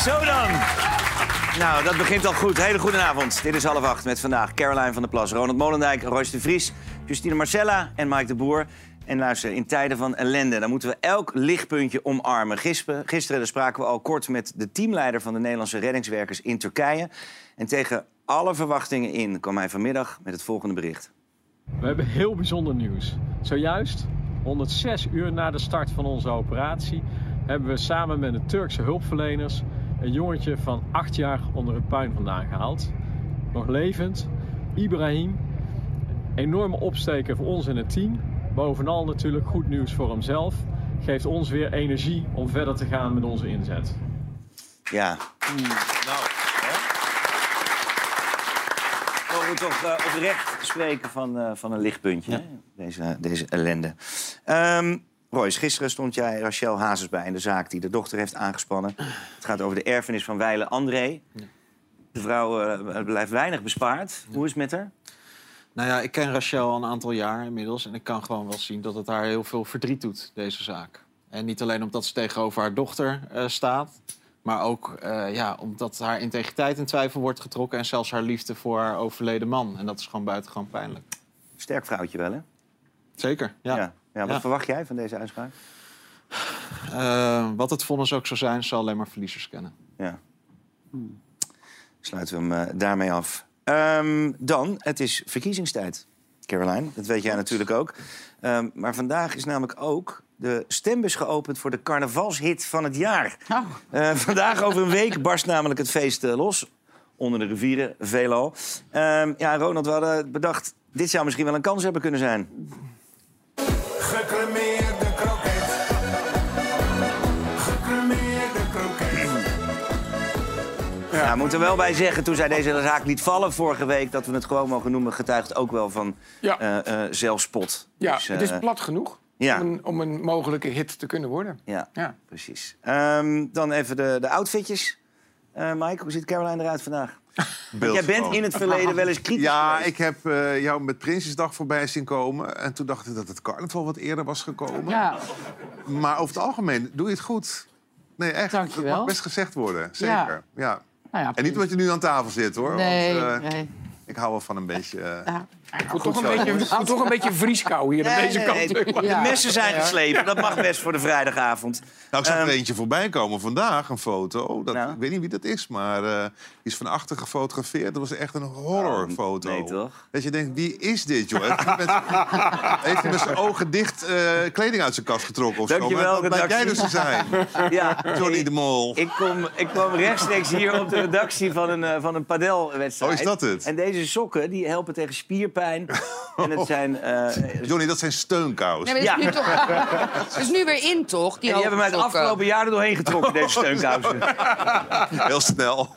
Zo dan. Nou, dat begint al goed. Hele goede avond. Dit is half acht met vandaag Caroline van der Plas, Ronald Molendijk, Royce de Vries, Justine Marcella en Mike de Boer. En luister, in tijden van ellende, dan moeten we elk lichtpuntje omarmen. Gisteren, gisteren spraken we al kort met de teamleider van de Nederlandse reddingswerkers in Turkije. En tegen alle verwachtingen in kwam hij vanmiddag met het volgende bericht. We hebben heel bijzonder nieuws. Zojuist, 106 uur na de start van onze operatie, hebben we samen met de Turkse hulpverleners een jongetje van 8 jaar onder het puin vandaan gehaald. Nog levend, Ibrahim. Enorme opsteken voor ons in het team. Bovenal natuurlijk goed nieuws voor hemzelf. Geeft ons weer energie om verder te gaan met onze inzet. Ja. Nou, Mogen we toch eh, oprecht spreken van, eh, van een lichtpuntje, hè? Deze, deze ellende. Ehm Royce, gisteren stond jij Rachel Hazes bij in de zaak die de dochter heeft aangespannen. Het gaat over de erfenis van Weile André. De vrouw eh, blijft weinig bespaard. Hoe is het met haar? Nou ja, ik ken Rachel al een aantal jaar inmiddels. En ik kan gewoon wel zien dat het haar heel veel verdriet doet, deze zaak. En niet alleen omdat ze tegenover haar dochter eh, staat. Maar ook eh, ja, omdat haar integriteit in twijfel wordt getrokken. En zelfs haar liefde voor haar overleden man. En dat is gewoon buitengewoon pijnlijk. Sterk vrouwtje wel, hè? Zeker, ja. ja. Ja, wat Ja. verwacht jij van deze uitspraak? Eh, wat het vonnis ook zou zijn, zal alleen maar verliezers kennen. Ja. Sluiten we hem eh, daarmee af. Ehm, dan, het is verkiezingstijd, Caroline. Dat weet jij natuurlijk ook. Ehm, maar vandaag is namelijk ook de stembus geopend voor de carnavalshit van het jaar. Eh, vandaag over een week barst namelijk het feest los. Onder de rivieren, veelal. Ehm, ja, Ronald, we hadden bedacht... dit zou misschien wel een kans hebben kunnen zijn. Gecremeerde kroket. Gecremeerde kroket. Ja, we moeten er wel bij zeggen, toen zij deze zaak liet vallen vorige week... dat we het gewoon mogen noemen, getuigt ook wel van Ja. eh, eh, zelfspot. Ja, Dus, het is eh, plat genoeg ja. om, een, om een mogelijke hit te kunnen worden. Ja, Ja. precies. Ehm, dan even de, de outfitjes. Eh Mike, hoe ziet Caroline eruit vandaag? Jij bent in het verleden wel eens kritisch Ja, geweest. ik heb eh, jou met Prinsjesdag voorbij zien komen. En toen dacht ik dat het carnaval wat eerder was gekomen. Ja, Maar over het algemeen doe je het goed. Nee, echt. Dankjewel. Dat mag best gezegd worden. Zeker. Ja. nou ja. En niet omdat je nu aan tafel zit, hoor. Nee, Want, eh, nee. Ik hou wel van een beetje... eh, Ja. Ik voel toch, een beetje, ik voel toch een beetje vrieskou hier aan deze nee, kant. nee, de Ja. messen zijn geslepen, dat mag best voor de vrijdagavond. Nou, ik zag er Ehm, eentje voorbij komen vandaag, een foto. Dat, Nou? Ik weet niet wie dat is, maar eh, die is van achter gefotografeerd. Dat was echt een horrorfoto. Oh, nee, toch? Dat je denkt, wie is dit, joh? Heeft hij met, heeft hij met zijn ogen dicht eh, kleding uit zijn kast getrokken of Dankjewel, zo? Dat blijkt jij dus te zijn. Ja, Johnny de Mol. ik, kom, ik kwam rechtstreeks hier op de redactie van een, eh, van een padelwedstrijd. Oh, is dat het? En deze sokken die helpen tegen spierpijn. En het zijn... eh, Johnny, dat zijn steunkousen. Nee, maar is Ja. nu toch, is nu weer in, toch? Die, en die hebben mij het hoge sokken? afgelopen jaar er doorheen getrokken, deze steunkousen. Heel snel.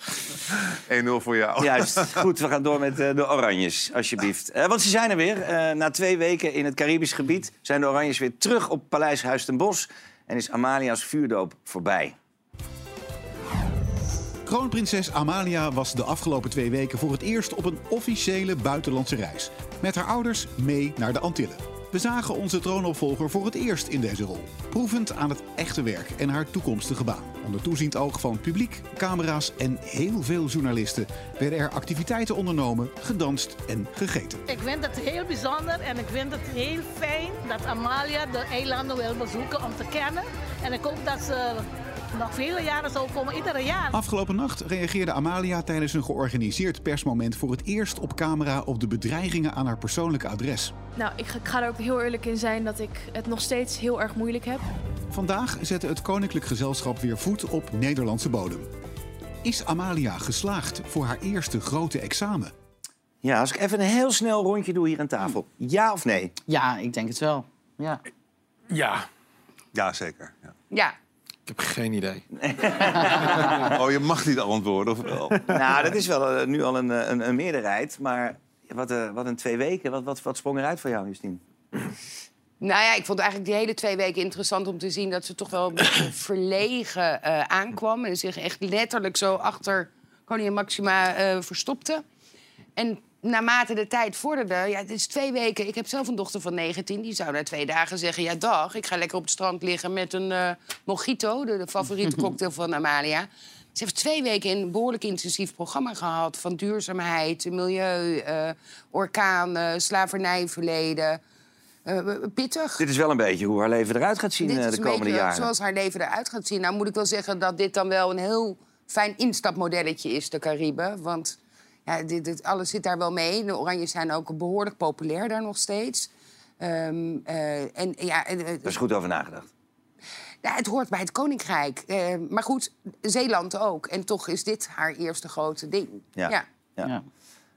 1-0 voor jou. Juist. Goed, we gaan door met eh, de Oranjes, alsjeblieft. Eh, want ze zijn er weer. Eh, na twee weken in het Caribisch gebied zijn de Oranjes weer terug op Paleis Huis ten Bosch. En is Amalia's vuurdoop voorbij. Kroonprinses Amalia was de afgelopen twee weken voor het eerst op een officiële buitenlandse reis. Met haar ouders mee naar de Antillen. We zagen onze troonopvolger voor het eerst in deze rol. Proevend aan het echte werk en haar toekomstige baan. Onder toeziend oog van publiek, camera's en heel veel journalisten werden er activiteiten ondernomen, gedanst en gegeten. Ik vind het heel bijzonder en ik vind het heel fijn dat Amalia de eilanden wil bezoeken om te kennen. En ik hoop dat ze nog vele jaren zal komen, iedere jaar. Afgelopen nacht reageerde Amalia tijdens een georganiseerd persmoment voor het eerst op camera op de bedreigingen aan haar persoonlijke adres. Nou, ik ga, ik ga er ook heel eerlijk in zijn dat ik het nog steeds heel erg moeilijk heb. Vandaag zette het Koninklijk Gezelschap weer voet op Nederlandse bodem. Is Amalia geslaagd voor haar eerste grote examen? Ja, als ik even een heel snel rondje doe hier aan tafel. Ja of nee? Ja, ik denk het wel. Ja. Ja, Ja, zeker. Ja. ja. Ik heb geen idee. Oh, je mag niet antwoorden, of wel? Nou, dat is wel eh, nu al een, eh, een, een meerderheid. Maar wat, eh, wat een twee weken. Wat, wat, wat sprong eruit voor jou, Justine? Nou ja, ik vond eigenlijk die hele twee weken interessant om te zien dat ze toch wel een beetje verlegen eh, aankwam. En zich echt letterlijk zo achter koningin Maxima eh, verstopte. En naarmate de tijd vorderde, ja, het is twee weken. Ik heb zelf een dochter van 19, die zou na twee dagen zeggen: Ja, dag, ik ga lekker op het strand liggen met een eh, mojito, de, de favoriete cocktail van Amalia. Ze heeft twee weken een behoorlijk intensief programma gehad... van duurzaamheid, milieu, eh, orkanen, slavernijverleden. Eh, pittig. Dit is wel een beetje hoe haar leven eruit gaat zien de komende jaren. Zoals haar leven eruit gaat zien. Nou moet ik wel zeggen dat dit dan wel een heel fijn instapmodelletje is, de Cariben. Want ja, dit, dit, alles zit daar wel mee. De Oranjes zijn ook behoorlijk populair daar nog steeds. Ehm, eh, en, ja, eh, Daar is goed over nagedacht. ja, het hoort bij het Koninkrijk. Eh, maar goed, Zeeland ook. En toch is dit haar eerste grote ding. Ja. ja. Ja.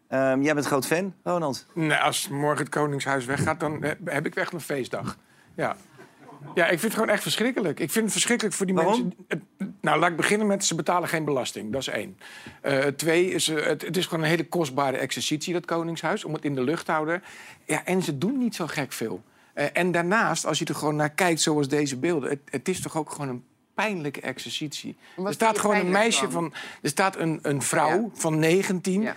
Ehm, jij bent groot fan, Ronald? Nee, als morgen het Koningshuis weggaat, dan eh, heb ik echt een feestdag. Ja. Ja, ik vind het gewoon echt verschrikkelijk. Ik vind het verschrikkelijk voor die Waarom? mensen. Nou, laat ik beginnen met ze betalen geen belasting. Dat is één. Eh, twee, is, eh, het, het is gewoon een hele kostbare exercitie, dat Koningshuis, om het in de lucht te houden. Ja, en ze doen niet zo gek veel. Eh, en daarnaast, als je er gewoon naar kijkt, zoals deze beelden, het, het is toch ook gewoon een pijnlijke exercitie. Er staat gewoon een meisje van. Er staat een, een vrouw Ja. van 19. Ja.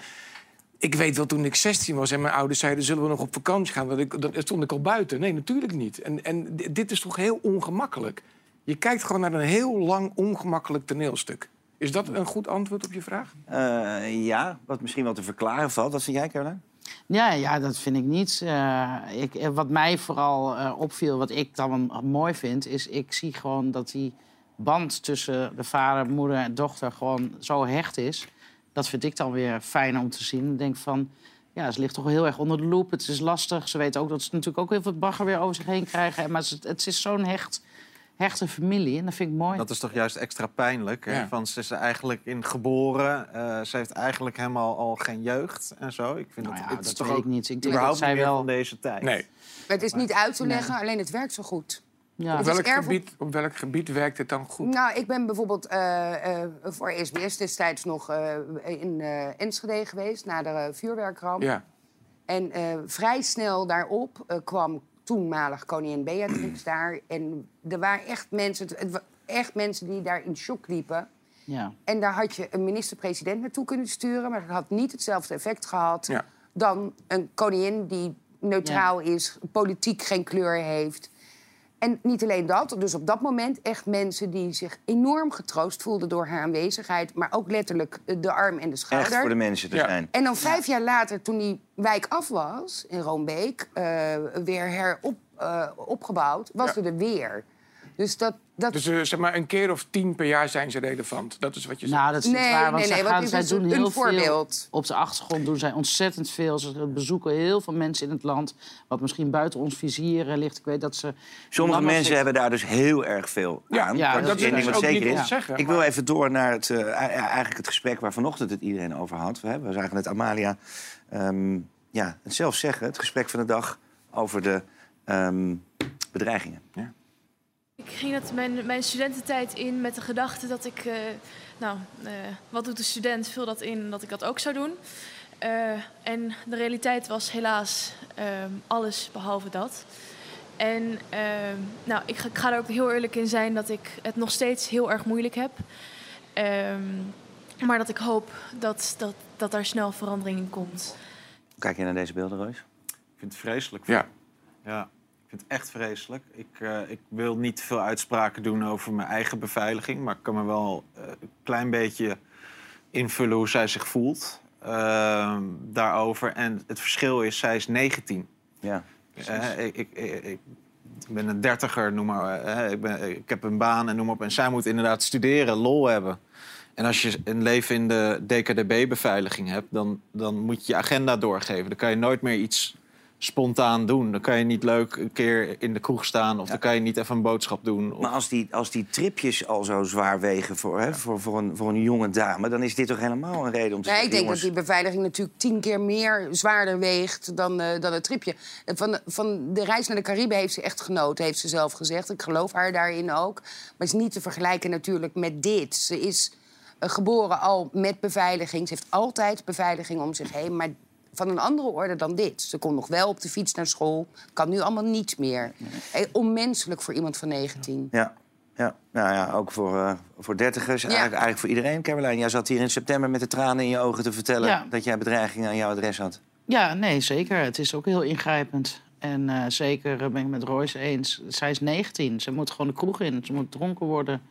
Ik weet wel, toen ik 16 was en mijn ouders zeiden... zullen we nog op vakantie gaan, dat ik, dan stond ik al buiten. Nee, natuurlijk niet. En, en di- dit is toch heel ongemakkelijk. Je kijkt gewoon naar een heel lang ongemakkelijk toneelstuk. Is dat een goed antwoord op je vraag? Eh, ja, wat misschien wel te verklaren valt. Wat vind jij, Caroline? Ja, ja, dat vind ik niet. Eh, ik, eh, wat mij vooral eh, opviel, wat ik dan mooi vind, is ik zie gewoon dat die band tussen de vader, moeder en dochter gewoon zo hecht is. Dat vind ik dan weer fijn om te zien. Ik denk van, ja, ze ligt toch heel erg onder de loep. Het is lastig. Ze weten ook dat ze natuurlijk ook heel veel bagger weer over zich heen krijgen. Maar het, het is zo'n hecht, hechte familie en dat vind ik mooi. Dat is toch juist extra pijnlijk. Hè? Ja. Van, ze is er eigenlijk in geboren. eh, ze heeft eigenlijk helemaal al geen jeugd en zo. Ik vind Nou dat, ja, het is dat toch weet ook ik niet. Ik denk dat zij wel... van deze tijd. Nee. Het is niet uit te leggen, alleen het werkt zo goed. Ja. Op welk, gebied, op welk gebied werkt het dan goed? Nou, ik ben bijvoorbeeld eh, eh, voor SBS destijds nog eh, in eh, Enschede geweest... na de vuurwerkramp. Ja. En eh, vrij snel daarop eh, kwam toenmalig koningin Beatrix daar. En er waren echt mensen, het echt mensen die daar in shock liepen. Ja. En daar had je een minister-president naartoe kunnen sturen... maar dat had niet hetzelfde effect gehad Ja. dan een koningin die neutraal is... politiek geen kleur heeft... En niet alleen dat, dus op dat moment echt mensen die zich enorm getroost voelden door haar aanwezigheid, maar ook letterlijk eh, de arm en de schouder. Echt voor de mensen te Ja. zijn. En dan vijf jaar later, toen die wijk af was in Roombeek, eh, weer herop, eh, opgebouwd, was Ja. er weer. Dus dat. dat Dus eh, zeg maar een keer of tien per jaar zijn ze relevant. Dat is wat je zegt. Nou, dat is niet Nee, waar, want nee, zij, nee, gaan, zij doen heel voorbeeld. veel. Op de achtergrond doen zij ontzettend veel. Ze bezoeken heel veel mensen in het land. Wat misschien buiten ons vizier ligt. Ik weet dat ze... Sommige mensen hebben daar dus heel erg veel Ja, aan. ja, dat één is ding wat zeker is. zeggen, ik maar- wil even door naar het, eh, eigenlijk het gesprek waar vanochtend het iedereen over had. We, hebben, we zagen net Amalia ehm, ja, het zelf zeggen, het gesprek van de dag over de ehm, bedreigingen. Ik ging het mijn, mijn studententijd in met de gedachte dat ik... eh, nou, eh, wat doet de student? Vul dat in dat ik dat ook zou doen. Eh, en de realiteit was helaas ehm, alles behalve dat. En ehm, nou, ik, ga- ik ga er ook heel eerlijk in zijn dat ik het nog steeds heel erg moeilijk heb. Ehm, maar dat ik hoop dat, dat, dat daar snel verandering in komt. Hoe kijk je naar deze beelden, Roos? Ik vind het vreselijk. Ja. Ja, vind het echt vreselijk. Ik, eh, ik wil niet veel uitspraken doen over mijn eigen beveiliging, maar ik kan me wel eh, een klein beetje invullen hoe zij zich voelt ehm, daarover. En het verschil is, zij is 19. Ja. Eh, ik, ik, ik, ik ben een dertiger, noem maar. ik, ben, ik heb een baan en noem maar op. En zij moet inderdaad studeren, lol hebben. En als je een leven in de DKDB-beveiliging hebt, dan, dan moet je je agenda doorgeven. Dan kan je nooit meer iets spontaan doen. Dan kan je niet leuk een keer in de kroeg staan... of dan kan je niet even een boodschap doen. Of... Maar als die, als die tripjes al zo zwaar wegen voor, hè, voor, voor, een, voor een jonge dame... dan is dit toch helemaal een reden om te Nee, ik denk jongens, dat die beveiliging natuurlijk tien keer meer zwaarder weegt dan, eh, dan het tripje. En Van, van de reis naar de Cariben heeft ze echt genoten, heeft ze zelf gezegd. Ik geloof haar daarin ook. Maar het is niet te vergelijken natuurlijk met dit. Ze is eh, geboren al met beveiliging. Ze heeft altijd beveiliging om zich heen. Maar van een andere orde dan dit. Ze kon nog wel op de fiets naar school. Kan nu allemaal niets meer. Onmenselijk voor iemand van 19. Ja, ja. Nou ja, ook voor, eh, voor dertigers. Eigenlijk, eigenlijk voor iedereen. Caroline, jij zat hier in september met de tranen in je ogen te vertellen... Ja. dat jij bedreigingen aan jouw adres had. Ja, nee, zeker. Het is ook heel ingrijpend. En eh, zeker eh, ben ik met Royce eens. Zij is 19. Ze moet gewoon de kroeg in. Ze moet dronken worden.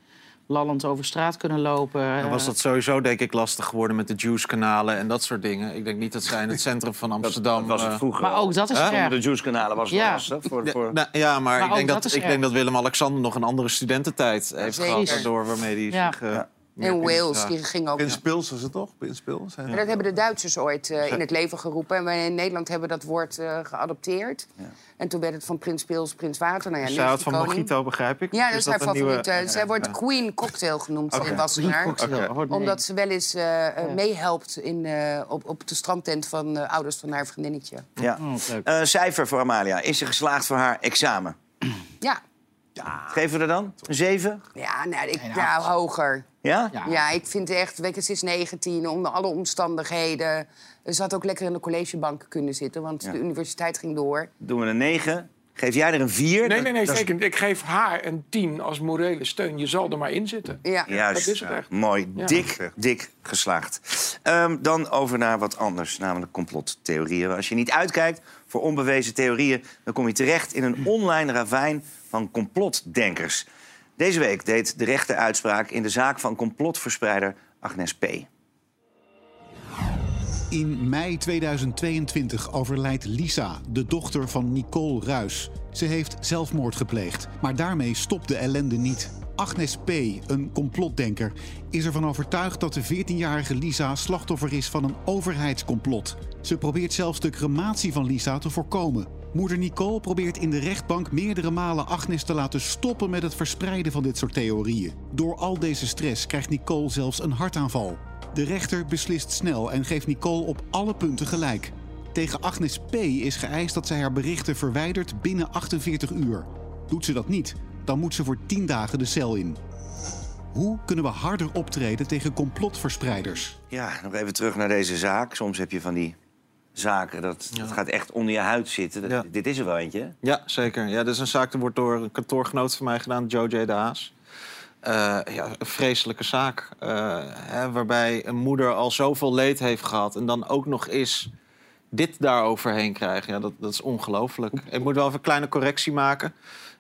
Lallend over straat kunnen lopen. Dan was dat sowieso, denk ik, lastig geworden met de juice-kanalen en dat soort dingen. Ik denk niet dat zij in het centrum van Amsterdam... Dat was het eh, vroeger Maar ook dat is erg. De juice-kanalen was het Ja. lastig. Voor, Ja, voor... nou, ja, maar, Maar ik, denk dat ik denk dat Willem-Alexander nog een andere studententijd heeft zeker. gehad... waardoor waarmee hij Ja. zich... eh, En Wales, ja. die ging ook... Prins Pils was het toch? En dat hebben de Duitsers ooit eh, in het leven geroepen. En wij in Nederland hebben dat woord eh, geadopteerd. En toen werd het van Prins Pils, Prins Water. Nou ja, Zij die van koning. mojito, begrijp ik? Ja, dat is haar een nieuwe- favoriete. Zij wordt Queen Cocktail genoemd in Wassenaar. Omdat ze wel eens eh, eh, meehelpt in, eh, op, op de strandtent van de ouders van haar vriendinnetje. Ja. Oh, leuk. Eh, cijfer voor Amalia. Is ze geslaagd voor haar examen? Ja, Geven we er dan? Een 7? ja, nou, ik, ja hoger. Ja? Ja. Ja, ik vind echt, weet je, ze is 19, onder alle omstandigheden. Ze had ook lekker in de collegebank kunnen zitten, want de universiteit ging door. Doen we een 9. Geef jij er een 4? Nee, nee, nee, zeker niet. Ik geef haar een 10 als morele steun. Je zal er maar in zitten. Ja. Juist. Dat is het echt. Mooi. Ja. Dik, dik geslaagd. Ehm, dan over naar wat anders, namelijk complottheorieën. Als je niet uitkijkt voor onbewezen theorieën... dan kom je terecht in een online ravijn van complotdenkers. Deze week deed de rechter uitspraak in de zaak van complotverspreider Agnes P. In mei 2022 overlijdt Lisa, de dochter van Nicole Ruis. Ze heeft zelfmoord gepleegd, maar daarmee stopt de ellende niet. Agnes P., een complotdenker, is ervan overtuigd dat de 14-jarige Lisa slachtoffer is van een overheidscomplot. Ze probeert zelfs de crematie van Lisa te voorkomen. Moeder Nicole probeert in de rechtbank meerdere malen Agnes te laten stoppen met het verspreiden van dit soort theorieën. Door al deze stress krijgt Nicole zelfs een hartaanval. De rechter beslist snel en geeft Nicole op alle punten gelijk. Tegen Agnes P. is geëist dat zij haar berichten verwijdert binnen 48 uur. Doet ze dat niet, dan moet ze voor 10 dagen de cel in. Hoe kunnen we harder optreden tegen complotverspreiders? Ja, nog even terug naar deze zaak. Soms heb je van die zaken, dat, dat gaat echt onder je huid zitten. Dat- Ja. Dit is er wel eentje. Ja, zeker. Ja, dit is een zaak die wordt door een kantoorgenoot van mij gedaan, Joe J. de Haas. Eh, ja, een vreselijke zaak. eh, hè, waarbij een moeder al zoveel leed heeft gehad... en dan ook nog eens dit daaroverheen krijgen. Ja, dat, dat is ongelooflijk. Ik moet wel even een kleine correctie maken.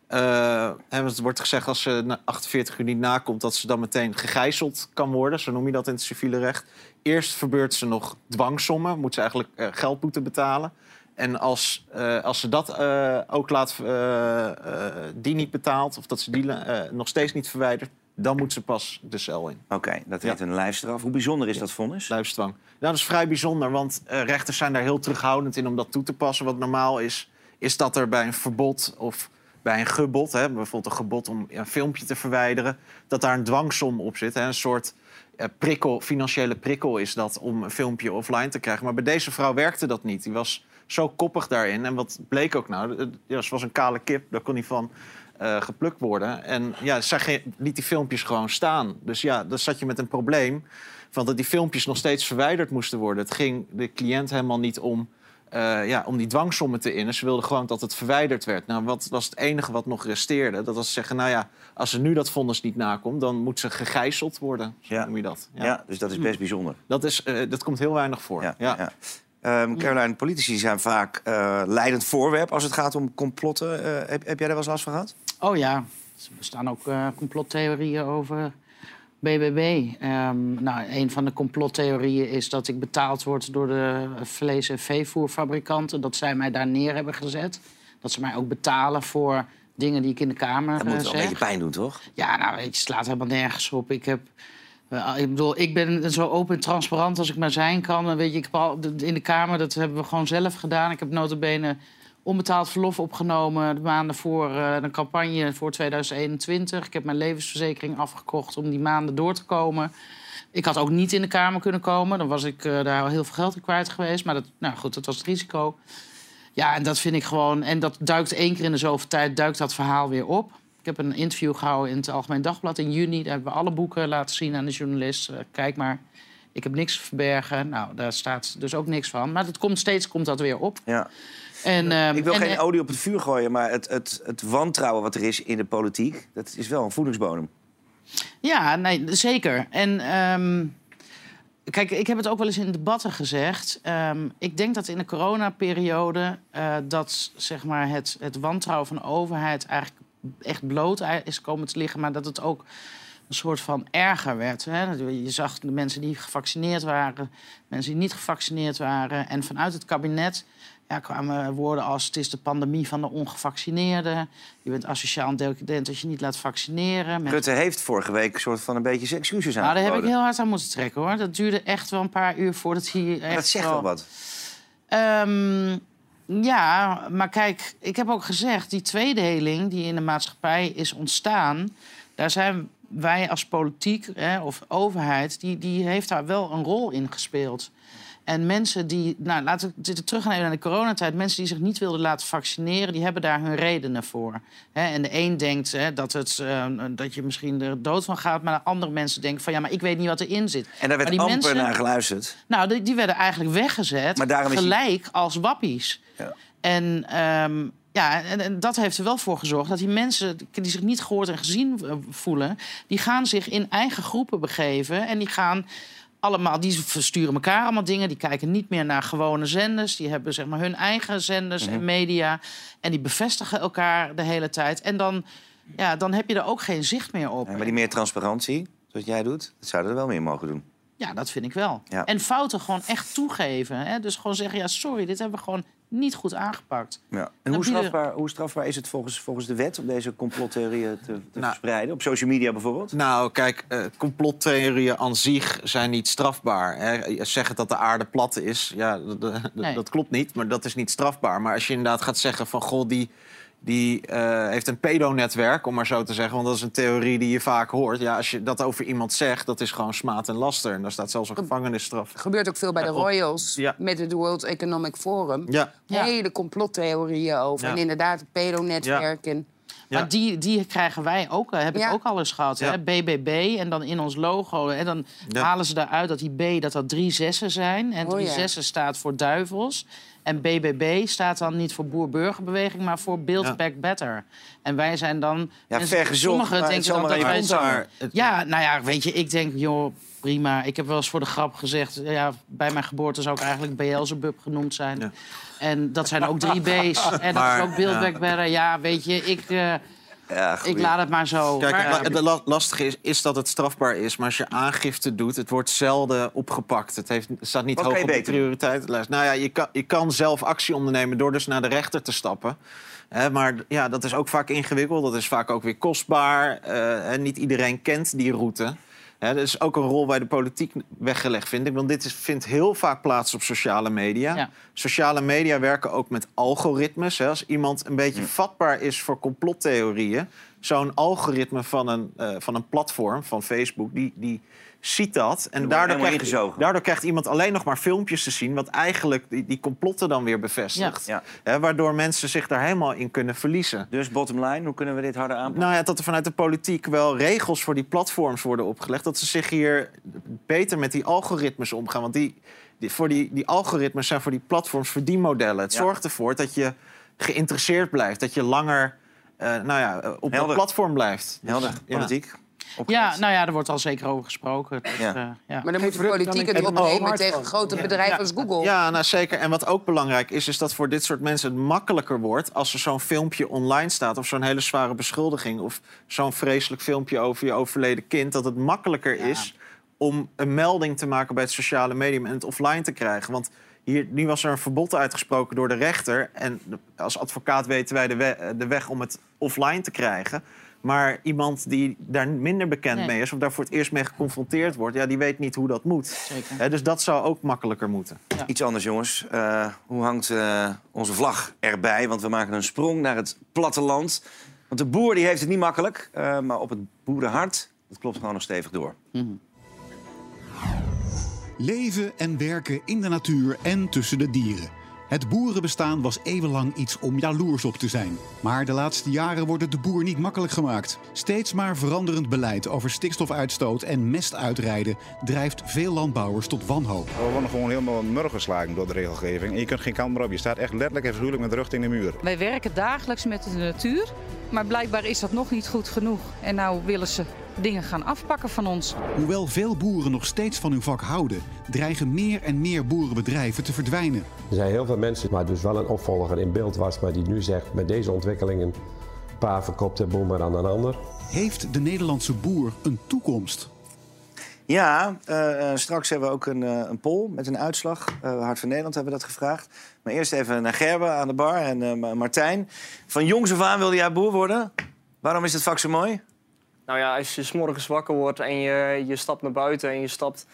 Want het wordt gezegd als ze na 48 uur niet nakomt... dat ze dan meteen gegijzeld kan worden. Zo noem je dat in het civiele recht. Eerst verbeurt ze nog dwangsommen. Moet ze eigenlijk eh, geldboete betalen. En als, eh, als ze dat ook laat, die niet betaalt... of dat ze die nog steeds niet verwijdert... dan moet ze pas de cel in. Oké, dat Ja. heet een lijfstraf. Hoe bijzonder is dat vonnis? Lijfsdwang. Nou, dat is vrij bijzonder, want rechters zijn daar heel terughoudend in om dat toe te passen. Wat normaal is, is dat er bij een verbod of bij een gebod, bijvoorbeeld een gebod om een filmpje te verwijderen, dat daar een dwangsom op zit. Hè, een soort eh, prikkel, financiële prikkel is dat om een filmpje offline te krijgen. Maar bij deze vrouw werkte dat niet. Die was zo koppig daarin. En wat bleek ook nou? Eh, Ja, ze was een kale kip, daar kon niet van eh, geplukt worden. En ja, zij liet die filmpjes gewoon staan. Dus ja, dan zat je met een probleem van dat die filmpjes nog steeds verwijderd moesten worden. Het ging de cliënt helemaal niet om, eh, ja, om die dwangsommen te innen. Ze wilde gewoon dat het verwijderd werd. Nou, wat was het enige wat nog resteerde? Dat was zeggen, nou ja, als ze nu dat vonnis niet nakomt... dan moet ze gegijzeld worden, zo Ja. noem je dat. Ja. dus dat is best bijzonder. Dat, is, eh, dat komt heel weinig voor. Ja, Ja. ja. Ehm, Caroline, politici zijn vaak eh, leidend voorwerp als het gaat om complotten. Heb, heb jij daar wel eens last van gehad? Oh ja, er bestaan ook eh, complottheorieën over BBB. Ehm, nou, een van de complottheorieën is dat ik betaald word door de vlees- en veevoerfabrikanten. Dat zij mij daar neer hebben gezet. Dat ze mij ook betalen voor dingen die ik in de Kamer Dat moet eh, wel een beetje pijn doen, toch? Ja, nou weet je, het slaat helemaal nergens op. Ik heb... eh, Ik bedoel, ik ben zo open en transparant als ik maar zijn kan. Weet je, ik heb al, in de Kamer, dat hebben we gewoon zelf gedaan. Ik heb notabene onbetaald verlof opgenomen... de maanden voor eh, de campagne voor 2021. Ik heb mijn levensverzekering afgekocht om die maanden door te komen. Ik had ook niet in de Kamer kunnen komen. Dan was ik eh, daar al heel veel geld in kwijt geweest. Maar dat, nou goed, dat was het risico. Ja, en dat vind ik gewoon... En dat duikt één keer in de zoveel tijd, duikt dat verhaal weer op. Ik heb een interview gehouden in het Algemeen Dagblad in juni. Daar hebben we alle boeken laten zien aan de journalist. Eh, kijk maar, ik heb niks te verbergen. Nou, daar staat dus ook niks van. Maar het komt steeds komt dat weer op. Ja. En, ehm, Ik wil en, geen eh, olie op het vuur gooien, maar het, het, het wantrouwen wat er is in de politiek... dat is wel een voedingsbodem. Ja, nee, zeker. En ehm, kijk, ik heb het ook wel eens in debatten gezegd. Ehm, ik denk dat in de coronaperiode eh dat zeg maar, het, het wantrouwen van de overheid eigenlijk echt bloot is komen te liggen, maar dat het ook een soort van erger werd. Hè. Je zag de mensen die gevaccineerd waren, mensen die niet gevaccineerd waren. En vanuit het kabinet ja, kwamen woorden als het is de pandemie van de ongevaccineerden. Je bent asociaal en decadent als je niet laat vaccineren. Met- Rutte heeft vorige week een soort van een beetje zijn excuses nou, daar heb ik heel hard aan moeten trekken hoor. Dat duurde echt wel een paar uur voordat hij echt Dat zegt wel- wel wat. Ehm, ja, maar kijk, ik heb ook gezegd, die tweedeling die in de maatschappij is ontstaan, daar zijn wij als politiek hè, of overheid, die, die heeft daar wel een rol in gespeeld. En mensen die, nou laten we dit terug gaan even naar de coronatijd. Mensen die zich niet wilden laten vaccineren, die hebben daar hun redenen voor. En de een denkt dat, het, eh, dat je misschien er dood van gaat, maar de andere mensen denken van ja, maar ik weet niet wat erin zit. En daar werd amper mensen- naar geluisterd. nou, die, die werden eigenlijk weggezet, Maar die- gelijk als wappies. Ja. En, ehm, ja, en, en dat heeft er wel voor gezorgd dat die mensen die zich niet gehoord en gezien eh, voelen, die gaan zich in eigen groepen begeven en die gaan allemaal, die versturen elkaar allemaal dingen, die kijken niet meer naar gewone zenders, die hebben zeg maar hun eigen zenders Mhm. en media en die bevestigen elkaar de hele tijd. En dan, ja, dan heb je er ook geen zicht meer op. Ja, maar die meer transparantie, zoals jij doet, dat zouden er wel meer mogen doen. Ja, dat vind ik wel. Ja. En fouten gewoon echt toegeven. Hè? Dus gewoon zeggen, ja, sorry, dit hebben we gewoon niet goed aangepakt. Ja. En hoe strafbaar, hoe strafbaar is het volgens, volgens de wet om deze complottheorieën te, te Nou. verspreiden? Op social media bijvoorbeeld? Nou, kijk, eh, complottheorieën aan zich zijn niet strafbaar. Hè. Zeggen dat de aarde plat is, ja, dat, dat- Nee. dat klopt niet, maar dat is niet strafbaar. Maar als je inderdaad gaat zeggen van, goh, die, die eh, heeft een pedonetwerk, om maar zo te zeggen... want dat is een theorie die je vaak hoort. Ja, als je dat over iemand zegt, dat is gewoon smaad en laster. En daar staat zelfs een gevangenisstraf. Er gebeurt ook veel bij de. Royals Ja. met het World Economic Forum. Ja. Hele complottheorieën over. Ja. En inderdaad, het pedonetwerk. En... Ja. Maar die, die krijgen wij ook, eh, heb ik ook al eens gehad. Ja. Hè? BBB en dan in ons logo. En dan Ja. halen ze daaruit dat die B dat dat drie zessen zijn. En Oh, drie ja. zessen staat voor duivels. En BBB staat dan niet voor Boer-Burgerbeweging, maar voor Build Ja. Back Better. En wij zijn dan... Ja, Sommigen denken dan dat wij... Ja, nou ja, weet je, ik denk, joh, prima. Ik heb wel eens voor de grap gezegd... Ja, bij mijn geboorte zou ik eigenlijk Beelzebub genoemd zijn. Ja. En dat zijn ook drie B's. En dat Maar, is ook Build. Back Better. Ja, weet je, ik... eh, Ja, ik laat het maar zo. Kijk, Maar, eh, la- lastige is, is dat het strafbaar is. Maar als je aangifte doet, het wordt zelden opgepakt. Het, heeft, het staat niet hoog op de prioriteitenlijst. Nou ja, je kan, je kan zelf actie ondernemen door dus naar de rechter te stappen. Hè, maar ja, dat is ook vaak ingewikkeld. Dat is vaak ook weer kostbaar. Eh, en niet iedereen kent die route. Hè, dat is ook een rol bij de politiek weggelegd, vind ik. Want dit is, vindt heel vaak plaats op sociale media. Ja. Sociale media werken ook met algoritmes. Hè. Als iemand een beetje vatbaar is voor complottheorieën... zo'n algoritme van een, eh, van een platform, van Facebook, die, die ziet dat. En daardoor krijgt, daardoor krijgt iemand alleen nog maar filmpjes te zien... wat eigenlijk die, die complotten dan weer bevestigt. Ja. Waardoor mensen zich daar helemaal in kunnen verliezen. Dus bottom line, hoe kunnen we dit harder aanpakken? Nou ja, dat er vanuit de politiek wel regels voor die platforms worden opgelegd. Dat ze zich hier beter met die algoritmes omgaan. Want die, die, voor die, die algoritmes zijn voor die platforms verdienmodellen. Het Ja. zorgt ervoor dat je geïnteresseerd blijft. Dat je langer eh, nou ja, eh, op dat Helder. platform blijft. Dus, Helder, politiek. Ja, nou ja, er wordt al zeker over gesproken. Dus, Ja. eh, ja. Maar dan moet de politiek een het opnemen tegen grote bedrijven als Google. Ja, nou zeker. En wat ook belangrijk is, is dat voor dit soort mensen het makkelijker wordt als er zo'n filmpje online staat of zo'n hele zware beschuldiging of zo'n vreselijk filmpje over je overleden kind, dat het makkelijker is om een melding te maken bij het sociale medium en het offline te krijgen. Want hier, nu was er een verbod uitgesproken door de rechter. En als advocaat weten wij de, we- de weg om het offline te krijgen. Maar iemand die daar minder bekend Nee. mee is... of daar voor het eerst mee geconfronteerd wordt... Ja, die weet niet hoe dat moet. Zeker. Dus dat zou ook makkelijker moeten. Iets anders, jongens. Eh, hoe hangt eh, onze vlag erbij? Want we maken een sprong naar het platteland. Want de boer die heeft het niet makkelijk. eh, maar op het boerenhart, dat klopt gewoon nog stevig door. Leven en werken in de natuur en tussen de dieren. Het boerenbestaan was eeuwenlang iets om jaloers op te zijn. Maar de laatste jaren wordt het de boer niet makkelijk gemaakt. Steeds maar veranderend beleid over stikstofuitstoot en mestuitrijden drijft veel landbouwers tot wanhoop. We worden gewoon helemaal murgeslagen door de regelgeving. En je kunt geen kant meer op. Je staat echt letterlijk en figuurlijk met de rug tegen de muur. Wij werken dagelijks met de natuur, maar blijkbaar is dat nog niet goed genoeg. En nou willen ze dingen gaan afpakken van ons. Hoewel veel boeren nog steeds van hun vak houden, dreigen meer en meer boerenbedrijven te verdwijnen. Er zijn heel veel mensen, maar dus wel een opvolger in beeld was, maar die nu zegt met deze ontwikkelingen pa verkoopt de boel maar aan een ander. Heeft de Nederlandse boer een toekomst? Ja, eh, eh, straks hebben we ook een, eh, een poll met een uitslag. Eh, Hart van Nederland hebben we dat gevraagd. Maar eerst even naar Gerben aan de bar en eh, Ma- Martijn. Van jongs af aan wilde jij boer worden. Waarom is het vak zo mooi? Nou ja, als je 's morgens wakker wordt en je, je stapt naar buiten en je stapt...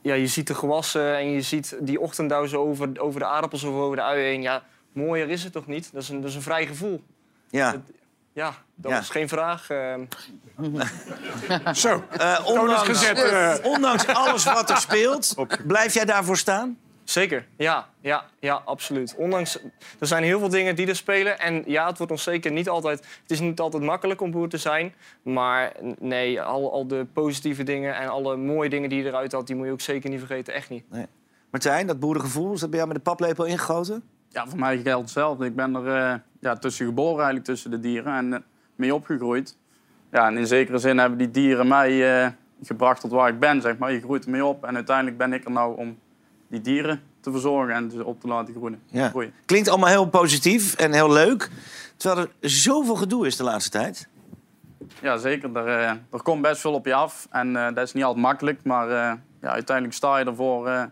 Ja, je ziet de gewassen en je ziet die ochtenddauw zo over, over de aardappels of over de uien heen. Ja, mooier is het toch niet? Dat is een, dat is een vrij gevoel. Ja. Ja, dat Ja. is geen vraag. eh. Zo, Eh, ondanks, gezet. eh. ondanks alles wat er speelt, blijf jij daarvoor staan? Zeker, ja, ja, ja, absoluut. Ondanks, er zijn heel veel dingen die er spelen. En ja, het wordt ons zeker niet altijd... Het is niet altijd makkelijk om boer te zijn. Maar nee, al, al de positieve dingen en alle mooie dingen die je eruit had... die moet je ook zeker niet vergeten, echt niet. Nee. Martijn, dat boerengevoel, is dat bij jou met de paplepel ingegoten? Ja, voor mij geldt hetzelfde. Ik ben er eh, ja, tussen geboren eigenlijk, tussen de dieren en eh, mee opgegroeid. Ja, en in zekere zin hebben die dieren mij eh, gebracht tot waar ik ben, zeg maar. Je groeit ermee op en uiteindelijk ben ik er nou om die dieren te verzorgen en dus op te laten groeien. Ja. Klinkt allemaal heel positief en heel leuk. Terwijl er zoveel gedoe is de laatste tijd. Ja, zeker. Er, eh, er komt best veel op je af en eh, dat is niet altijd makkelijk. Maar eh, ja, uiteindelijk sta je ervoor eh,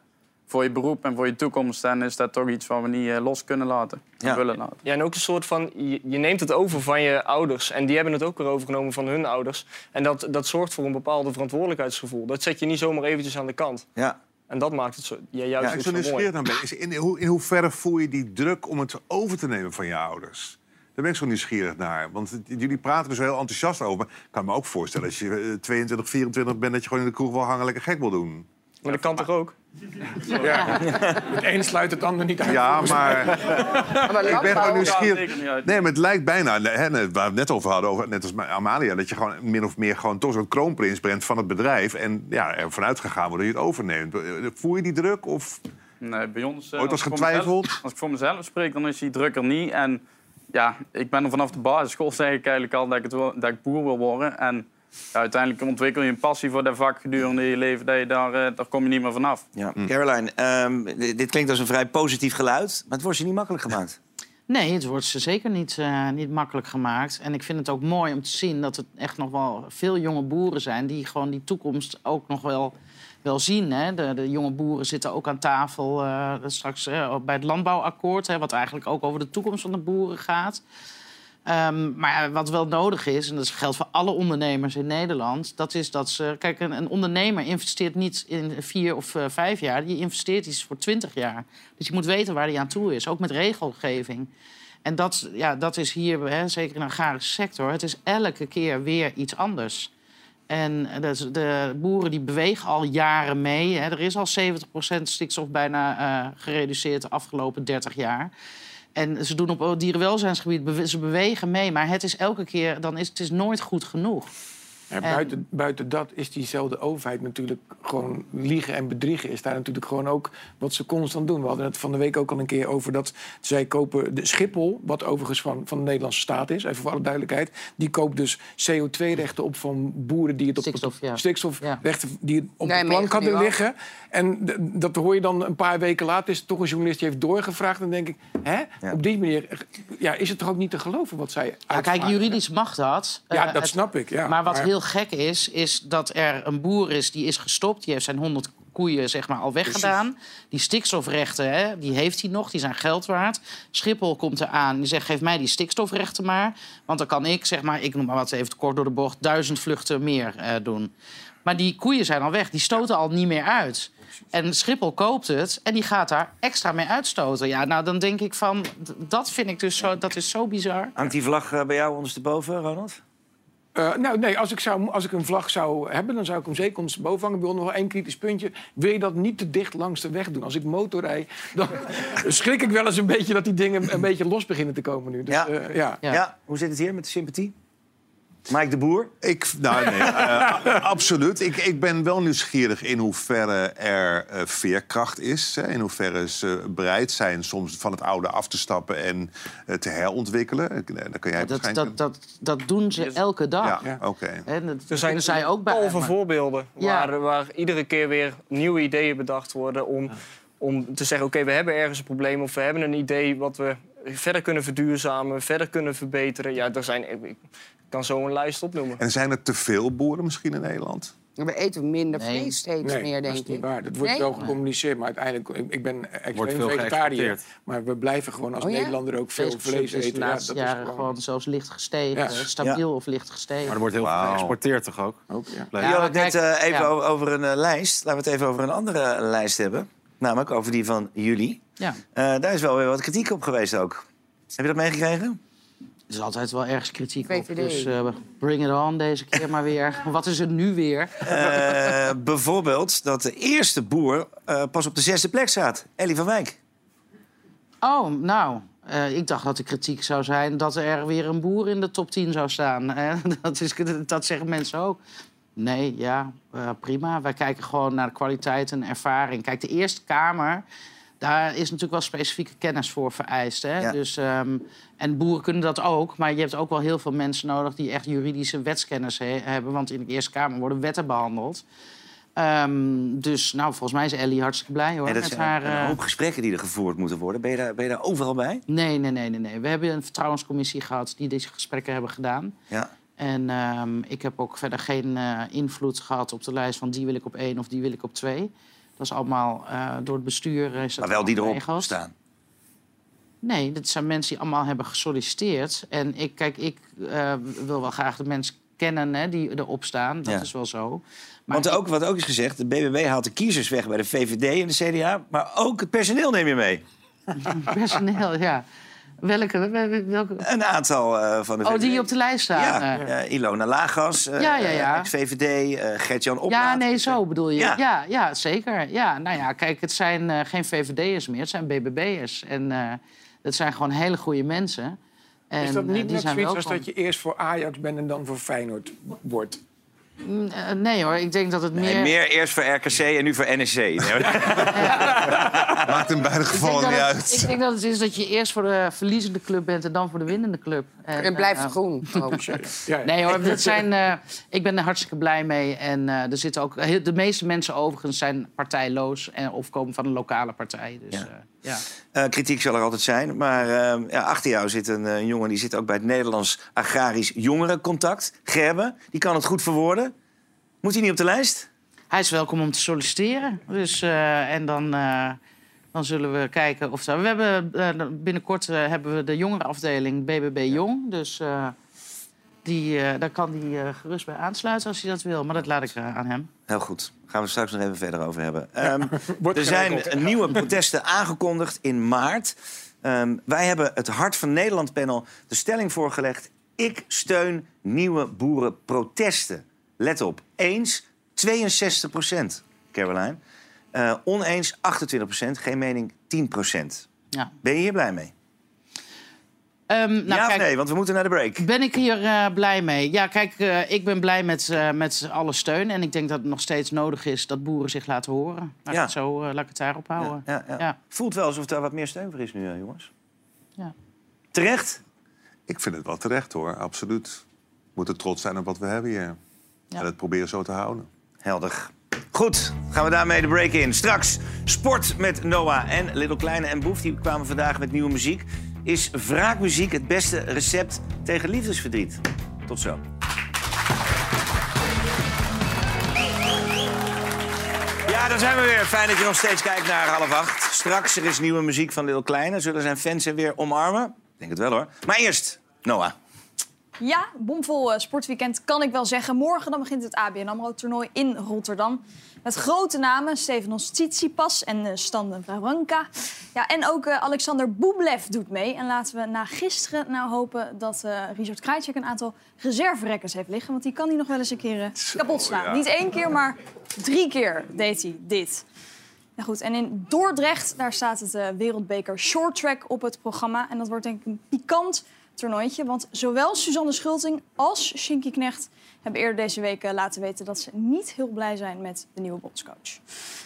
voor je beroep en voor je toekomst. En is dat toch iets wat we niet eh, los kunnen laten en willen laten. Ja, en ook een soort van, je, je neemt het over van je ouders. En die hebben het ook weer overgenomen van hun ouders. En dat, dat zorgt voor een bepaalde verantwoordelijkheidsgevoel. Dat zet je niet zomaar eventjes aan de kant. Ja. En dat maakt het zo, ja, juist Ja, ik ook zo mooi. ben. Is in, hoe, in hoeverre voel je die druk om het over te nemen van je ouders? Daar ben ik zo nieuwsgierig naar. Want het- jullie praten er zo heel enthousiast over. Ik kan me ook voorstellen als je eh, 22, 24 bent... dat je gewoon in de kroeg wel hangen lekker gek wil doen. Maar dat kan toch ook? Ja. Het een sluit het ander niet uit. Ja, maar... mij. ik ben gewoon nieuwsgierig. Nee, maar het lijkt bijna, hè, waar we het net over hadden, over, net als Amalia, dat je gewoon min of meer gewoon toch zo'n kroonprins bent van het bedrijf. En ja, ervan uitgegaan wordt dat je het overneemt. Voel je die druk? Of Nee, bij ons... eh, Ooit als getwijfeld? mezelf- Als ik voor mezelf spreek, dan is die druk er niet. En ja, ik ben er vanaf de basisschool zeg ik eigenlijk al dat ik, het wil, dat ik boer wil worden. En ja, uiteindelijk ontwikkel je een passie voor dat vak gedurende je leven. Dat je daar, eh, daar kom je niet meer vanaf. Ja. Caroline, ehm, dit dit klinkt als een vrij positief geluid. Maar het wordt je niet makkelijk gemaakt. Nee, het wordt ze zeker niet, eh, niet makkelijk gemaakt. En ik vind het ook mooi om te zien dat er echt nog wel veel jonge boeren zijn... die gewoon die toekomst ook nog wel, wel zien. Hè. De, de jonge boeren zitten ook aan tafel eh, straks bij het landbouwakkoord... Hè, wat eigenlijk ook over de toekomst van de boeren gaat. Ehm, maar wat wel nodig is, en dat geldt voor alle ondernemers in Nederland... dat is dat ze... Kijk, een, ondernemer investeert niet in vier of eh, vijf jaar. Die investeert iets voor twintig jaar. Dus je moet weten waar hij aan toe is, ook met regelgeving. En dat, ja, dat is hier, hè, zeker in de agrarische sector... het is elke keer weer iets anders. En eh, is- de boeren die bewegen al jaren mee. Hè. Er is al 70% stikstof bijna eh, gereduceerd de afgelopen 30 jaar. En ze doen op dierenwelzijnsgebied, bewe- ze bewegen mee. Maar het is elke keer, dan is het is nooit goed genoeg. En buiten, buiten dat is diezelfde overheid natuurlijk gewoon liegen en bedriegen. Is daar natuurlijk gewoon ook wat ze constant doen. We hadden het van de week ook al een keer over dat zij kopen de Schiphol, wat overigens van, van de Nederlandse staat is, even voor alle duidelijkheid. Die koopt dus CO2-rechten op van boeren die het op Stikstof, ja. stikstofrechten die het op de Nijmegen plank hadden liggen. En dat hoor je dan een paar weken later. Is er toch een journalist die heeft doorgevraagd. En dan denk ik, hè? Op die manier ja, is het toch ook niet te geloven wat zij Ja, kijk, juridisch mag dat. Ja, Eh, dat het- snap ik. Ja. maar wat heel gek is, is dat er een boer is die is gestopt. Die heeft zijn 100 koeien zeg maar, al weggedaan. Die stikstofrechten, hè, die heeft hij nog. Die zijn geld waard. Schiphol komt eraan. Die zegt, geef mij die stikstofrechten maar. Want dan kan ik, zeg maar, ik noem maar wat even kort door de bocht... duizend vluchten meer eh, doen. Maar die koeien zijn al weg. Die stoten al niet meer uit. En Schiphol koopt het en die gaat daar extra mee uitstoten. Ja, nou, dan denk ik van... Dat vind ik dus zo, dat is zo bizar. Hangt die vlag eh, bij jou ondersteboven, Ronald? Eh, nou, nee, als ik, zou, als ik een vlag zou hebben, dan zou ik hem zeker hangen. Ik wil nog wel één kritisch puntje. Wil je dat niet te dicht langs de weg doen? Als ik motorrij, dan schrik ik wel eens een beetje dat die dingen een beetje los beginnen te komen nu. Dus, Ja. eh, ja. Ja. Hoe zit het hier met de sympathie? Mike de Boer? Ik, nou, nee, eh, absoluut. Ik, ik ben wel nieuwsgierig in hoeverre er eh, veerkracht is. Hè, in hoeverre ze bereid zijn soms van het oude af te stappen en eh, te herontwikkelen. Ik- Dan kan jij Dat, waarschijnlijk... dat, dat, dat doen ze elke dag. Ja, oké. Dat Er zijn zij ook bij. tal van maar- voorbeelden Ja. waar, waar iedere keer weer nieuwe ideeën bedacht worden om, om te zeggen: oké, we hebben ergens een probleem of we hebben een idee wat we verder kunnen verduurzamen, verder kunnen verbeteren. Ja, er zijn, ik kan zo een lijst opnoemen. En zijn er te veel boeren misschien in Nederland? We eten minder Nee. vlees steeds Nee, meer, dat denk is ik. niet waar. Dat wordt Nee? wel gecommuniceerd, maar uiteindelijk... Ik, ik ben Wordt extreem veel vegetariër, maar we blijven gewoon als Oh ja? Nederlander ook veel vlees de eten. Ja, laatste dat is jaren gewoon... zelfs licht gestegen. Ja. Stabiel of licht gestegen. Maar er wordt heel veel geëxporteerd toch ook? Ook, ja. Blijf- Je Ja, had het net eh, even ja. over, een eh, lijst. Laten we het even over een andere eh, lijst hebben. Namelijk over die van jullie. Ja. Eh, daar is wel weer wat kritiek op geweest ook. Heb je dat meegekregen? Er is altijd wel ergens kritiek op. Dus eh, bring it on deze keer maar weer. Wat is er nu weer? Eh, bijvoorbeeld dat de eerste boer eh, pas op de zesde plek staat. Ellie van Wijk. Oh, nou. eh, ik dacht dat de kritiek zou zijn dat er weer een boer in de top 10 zou staan. Dat, is, dat zeggen mensen ook. Nee, ja, eh, prima. Wij kijken gewoon naar de kwaliteit en ervaring. Kijk, de Eerste Kamer, daar is natuurlijk wel specifieke kennis voor vereist. Hè? Ja. Dus, ehm, en boeren kunnen dat ook, maar je hebt ook wel heel veel mensen nodig... die echt juridische wetskennis he- hebben. Want in de Eerste Kamer worden wetten behandeld. Ehm, dus nou, volgens mij is Ellie hartstikke blij hoor. En dat met zijn haar, een eh, hoop gesprekken die er gevoerd moeten worden. Ben je daar, ben je daar overal bij? Nee, nee, nee, nee, nee. We hebben een vertrouwenscommissie gehad die deze gesprekken hebben gedaan. Ja. En ehm, ik heb ook verder geen eh, invloed gehad op de lijst van die wil ik op één of die wil ik op twee. Dat is allemaal eh, door het bestuur. Is dat Maar wel die erop staan. Nee, dat zijn mensen die allemaal hebben gesolliciteerd. En ik, kijk, ik eh, wil wel graag de mensen kennen hè, die erop staan. Dat Ja. is wel zo. Maar Want ook, wat ook is gezegd, de BBB haalt de kiezers weg bij de VVD en de CDA. Maar ook het personeel neem je mee. personeel, ja. Welke? wel- welke? Een aantal eh, van de Oh, VVD. die op de lijst staan. Ja, eh. Ilona Lagas, eh, Ja, ja, ja. eh, ex-VVD, eh, Gert-Jan Oplaat. Ja, nee, zo bedoel je. Ja. Ja. Ja, zeker. Ja, nou ja, kijk, het zijn eh, geen VVD'ers meer, het zijn BBB'ers. En eh dat zijn gewoon hele goede mensen. En, Is dat niet die net zoiets als dat je eerst voor Ajax bent en dan voor Feyenoord wordt? Mm, Nee hoor, ik denk dat het Nee, meer... meer eerst voor RKC en nu voor NEC. Nee. Maakt in beide gevallen niet het, uit. ik denk dat het is dat je eerst voor de verliezende club bent en dan voor de winnende club. En, En blijft eh, groen. Oh. Nee hoor, dat zijn, eh, ik ben er hartstikke blij mee. En eh, er zitten ook, de meeste mensen overigens zijn partijloos en, of komen van een lokale partij. Dus, Ja. Eh, kritiek zal er altijd zijn. Maar ja, achter jou zit een jongen die zit ook bij het Nederlands Agrarisch Jongerencontact. Gerben, die kan het goed verwoorden. Moet hij niet op de lijst? Hij is welkom om te solliciteren. Dus, eh, en dan, eh, dan zullen we kijken of. We hebben, eh, binnenkort eh, hebben we de jongerenafdeling BBB Jong. Dus eh, die, eh, daar kan hij gerust bij aansluiten als hij dat wil. Maar dat laat ik aan hem. Heel goed. Gaan we straks nog even verder over hebben. Ehm, er zijn nieuwe protesten aangekondigd in maart. Ehm, wij hebben het Hart van Nederland panel de stelling voorgelegd. Ik steun nieuwe boerenprotesten. Let op. Eens 62 procent, Caroline. Eh, oneens 28 procent. Geen mening 10 procent. Ja. Ben je hier blij mee? Ehm, nou, ja of kijk, nee? Want we moeten naar de break. Ben ik hier eh, blij mee? Ja, kijk, eh, ik ben blij met, eh, met alle steun. En ik denk dat het nog steeds nodig is dat boeren zich laten horen. Laat, Ja. ik, het zo, eh, laat ik het daarop houden. Ja, ja. Ja. Voelt wel alsof daar wat meer steun voor is nu, eh, jongens. Ja. Terecht? Ik vind het wel terecht hoor, absoluut. We moeten trots zijn op wat we hebben hier. En het proberen zo te houden. Helder. Goed, gaan we daarmee de break in. Straks sport met Noah en Little Kleine en Boef. Die kwamen vandaag met nieuwe muziek. Is wraakmuziek het beste recept tegen liefdesverdriet? Tot zo. Ja, daar zijn we weer. Fijn dat je nog steeds kijkt naar half acht. Straks er is nieuwe muziek van Little Kleine. Zullen zijn fans hem weer omarmen? Ik denk het wel hoor. Maar eerst, Noah. Ja, bomvol eh, sportweekend kan ik wel zeggen. Morgen dan begint het ABN AMRO-toernooi in Rotterdam. Met grote namen, Stefanos Tsitsipas en eh Stan Wawrinka. Ja, en ook eh, Alexander Bublev doet mee. En laten we na gisteren nou hopen dat Richard Krajcek een aantal reserverekkers heeft liggen. Want die kan hij nog wel eens een keer kapot slaan. ja. Niet één keer, maar drie keer deed hij dit. Ja, goed. En in Dordrecht daar staat het wereldbeker short track op het programma. En dat wordt denk ik een pikant toernooitje. Want zowel Suzanne Schulting als Shinky Knecht hebben eerder deze week eh, laten weten dat ze niet heel blij zijn met de nieuwe bondscoach.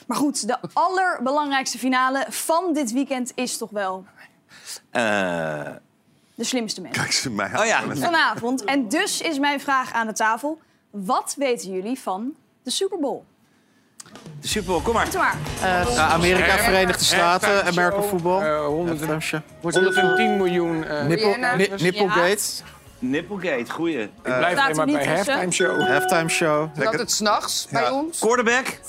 Maar goed, de allerbelangrijkste finale van dit weekend is toch wel Eh, de slimste mens. Kijk ze mij Oh ja. Vanavond. En dus is mijn vraag aan de tafel. Wat weten jullie van de Super Bowl? De Super Bowl, kom maar. Doe maar. Ja, Amerika, Verenigde Staten, show, voetbal. eh, 100 Halftime show. 110 miljoen. eh, Nippel- Rihanna. ni- Nipplegate. Nipplegate, goeie. Ik blijf alleen maar bij halftime show. Halftime show. Is dat het s'nachts bij ons? Quarterback,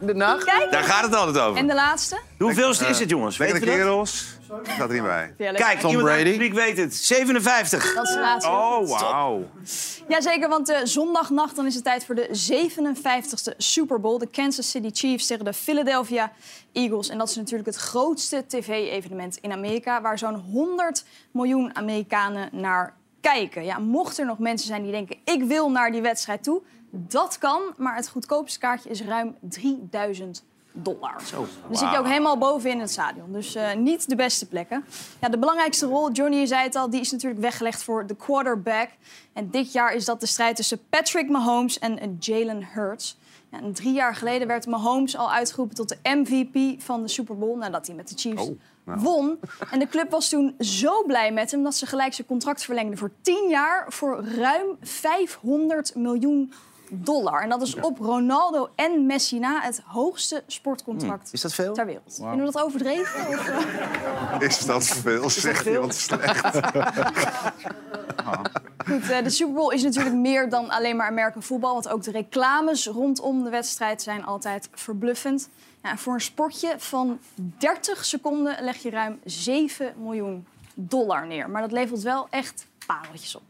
de nacht? Kijk, daar gaat het altijd over. en de laatste? Hoeveelste is het, jongens? Lekker Weten we dat? kerels. Staat er niet bij. Kijk, Tom Brady. publiek weet het. 57. Dat is de laatste. Oh, wauw. Jazeker, want de zondagnacht dan is het tijd voor de 57ste Super Bowl. De Kansas City Chiefs tegen de Philadelphia Eagles. En dat is natuurlijk het grootste tv-evenement in Amerika... waar zo'n 100 miljoen Amerikanen naar kijken. Ja, mocht er nog mensen zijn die denken, ik wil naar die wedstrijd toe... dat kan, maar het goedkoopste kaartje is ruim 3000 dollar. Dan zit je ook helemaal bovenin het stadion. Dus eh, niet de beste plekken. Ja, de belangrijkste rol, Johnny, zei het al, die is natuurlijk weggelegd voor de quarterback. En dit jaar is dat de strijd tussen Patrick Mahomes en eh, Jalen Hurts. Ja, en drie jaar geleden werd Mahomes al uitgeroepen tot de MVP van de Super Bowl... nadat hij met de Chiefs won. En de club was toen zo blij met hem... dat ze gelijk zijn contract verlengden voor 10 jaar... voor ruim 500 miljoen dollar. En dat is op Ronaldo en Messi na het hoogste sportcontract Is dat veel? ter wereld. Vinden we dat overdreven? Of, eh? Is dat veel? Zegt iemand slecht. Goed, eh, de Super Bowl is natuurlijk meer dan alleen maar American voetbal. Want ook de reclames rondom de wedstrijd zijn altijd verbluffend. Ja, voor een sportje van 30 seconden leg je ruim 7 miljoen dollar neer. Maar dat levert wel echt pareltjes op.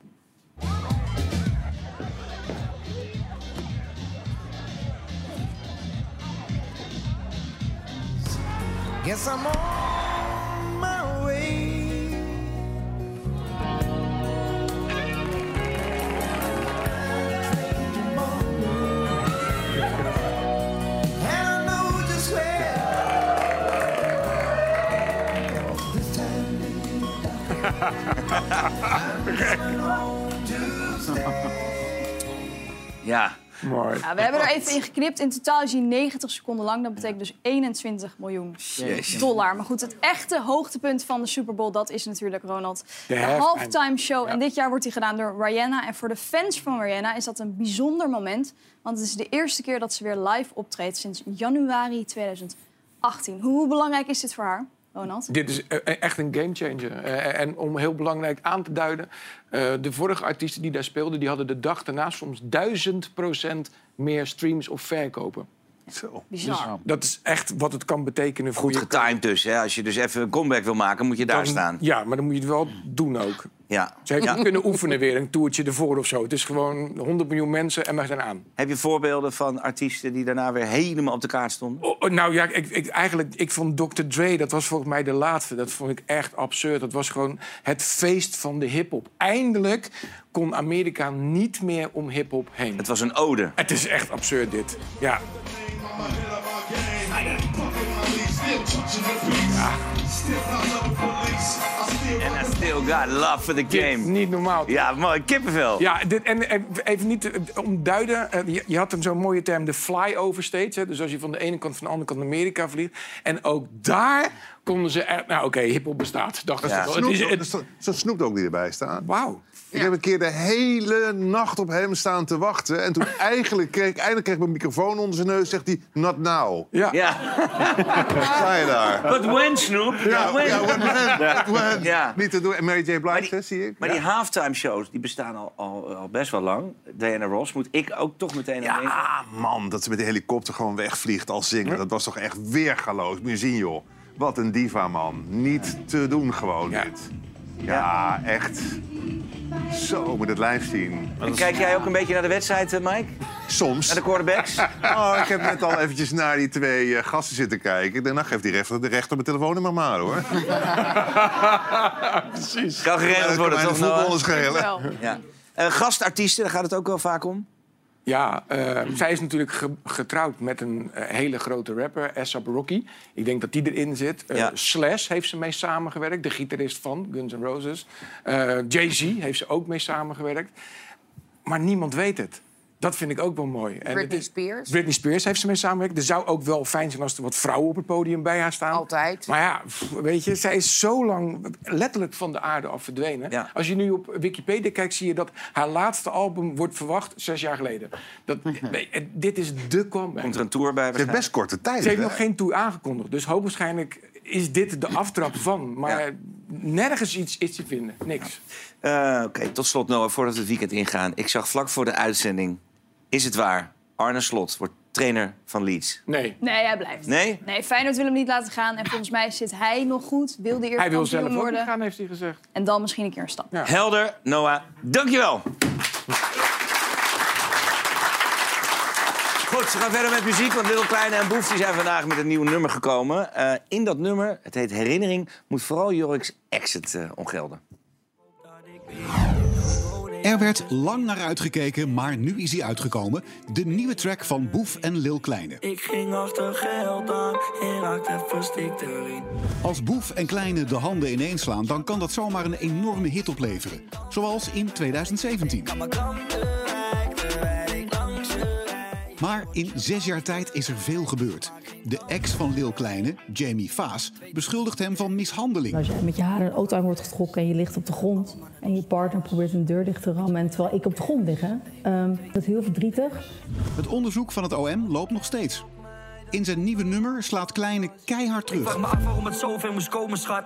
Guess I'm on my way. And I know just where this Ja. Mooi. Ja, we hebben er even in geknipt. In totaal is hij 90 seconden lang. Dat betekent dus 21 miljoen Jezus. dollar. Maar goed, het echte hoogtepunt van de Super Bowl... dat is natuurlijk, Ronald, de, De halftime. show. En dit jaar wordt die gedaan door Rihanna. En voor de fans van Rihanna is dat een bijzonder moment. Want het is de eerste keer dat ze weer live optreedt... sinds januari 2018. Hoe, hoe belangrijk is dit voor haar, Ronald? Dit is eh, echt een gamechanger. Eh, en om heel belangrijk aan te duiden... eh, de vorige artiesten die daar speelden... die hadden de dag daarna soms duizend procent meer streams of verkopen. Zo. Bizar. Dat is echt wat het kan betekenen voor Goed je getimed dus. Hè? Als je dus even een comeback wil maken, moet je daar Dan- staan. Ja, maar dan moet je het wel doen ook. Ja. Ze heeft Ja. niet kunnen oefenen weer, een toertje ervoor of zo. Het is gewoon 100 miljoen mensen en we zijn aan. Heb je voorbeelden van artiesten die daarna weer helemaal op de kaart stonden? Oh, oh, nou ja, ik, ik, eigenlijk, ik vond Dr. Dre, dat was volgens mij de laatste. Dat vond ik echt absurd. Dat was gewoon het feest van de hip-hop. Eindelijk kon Amerika niet meer om hip-hop heen. Het was een ode. Het is echt absurd, dit. Ja. En I still got love for the game. Niet normaal. Ja, mooi. Kippenvel. Ja, dit, en, en even niet eh, om duiden. eh, Je, je had hem zo'n mooie term, de flyover. Hè? Dus als je van de ene kant van de andere kant Amerika vliegt. En ook daar konden ze... echt- Nou, oké, hiphop bestaat. Dachten Ja. ze wel. Het het, er Snoop ook die erbij staat. Wauw. Ik heb een keer de hele nacht op hem staan te wachten. En toen eigenlijk kreeg, eindelijk kreeg ik mijn microfoon onder zijn neus. Zegt hij, not now. Ja. Ja. Sta je daar? But when, Snoop? Ja, when? ja, when, when, Ja. when. Ja. Niet te doen. En Mary J. Blige, hè, zie ik. Maar die halftime shows die bestaan al, al, al best wel lang. Diana Ross moet ik ook toch meteen aan denken. Ja, man, dat ze met de helikopter gewoon wegvliegt als zingen. Dat was toch echt weergaloos. Moet je zien, joh. Wat een diva, man. Niet te doen gewoon, dit. Ja, echt. Zo, moet het live zien. En kijk jij ook een beetje naar de wedstrijd, eh, Mike? Soms. Naar de quarterbacks? Oh, ik heb net al eventjes naar die twee eh, gasten zitten kijken. Daarna geeft die rechter de rechter op mijn telefoonnummer maar, hoor. Precies. Kan geregeld worden, toch? Noah? is schelen. Ja. Eh, gastartiesten, daar gaat het ook wel vaak om. Ja, eh, zij is natuurlijk ge- getrouwd met een eh, hele grote rapper, ASAP Rocky. Ik denk dat die erin zit. Ja. Slash heeft ze mee samengewerkt, de gitarist van Guns N' Roses. Eh, Jay-Z heeft ze ook mee samengewerkt. Maar niemand weet het. Dat vind ik ook wel mooi. En Britney het is- Spears. Britney Spears heeft ze mee samengewerkt. Er zou ook wel fijn zijn als er wat vrouwen op het podium bij haar staan. Altijd. Maar ja, weet je, zij is zo lang letterlijk van de aarde af verdwenen. Als je nu op Wikipedia kijkt, zie je dat haar laatste album wordt verwacht zes jaar geleden. Dat, nee, eh, dit is de comeback. Komt er een tour bij? Ze heeft best korte tijd. Ze heeft hè? nog geen tour aangekondigd. Dus hoogwaarschijnlijk is dit de aftrap van. Maar nergens iets is te vinden. Niks. Eh, Oké, tot slot Noah, voordat we het weekend ingaan. Ik zag vlak voor de uitzending, is het waar, Arne Slot wordt trainer van Leeds. Nee. Nee, hij blijft. Nee? Nee, Feyenoord wil hem niet laten gaan. En volgens mij zit hij nog goed. Wil de eerst Hij wil zelf ook worden. niet gaan, heeft hij gezegd. En dan misschien een keer een stap. Helder, Noah, dankjewel. Goed, we gaan verder met muziek, want Lil Kleine en Boef die zijn vandaag met een nieuw nummer gekomen. Eh, in dat nummer, het heet Herinnering, moet vooral Jorik's exit eh, ongelden. Er werd lang naar uitgekeken, maar nu is hij uitgekomen. De nieuwe track van Boef en Lil Kleine. Ik ging achter geld aan en raakte verstikt erin. Als Boef en Kleine de handen ineens slaan, dan kan dat zomaar een enorme hit opleveren. Zoals in 2017. Maar in zes jaar tijd is er veel gebeurd. De ex van Lil Kleine, Jamie Vaas, beschuldigt hem van mishandeling. Als je met je haren een auto aan wordt getrokken en je ligt op de grond... en je partner probeert een deur dicht te rammen... en terwijl ik op de grond lig, hè, ehm, dat is heel verdrietig. Het onderzoek van het OM loopt nog steeds. In zijn nieuwe nummer slaat Kleine keihard Ik vraag terug. me af waarom het zo ver moest komen, schat.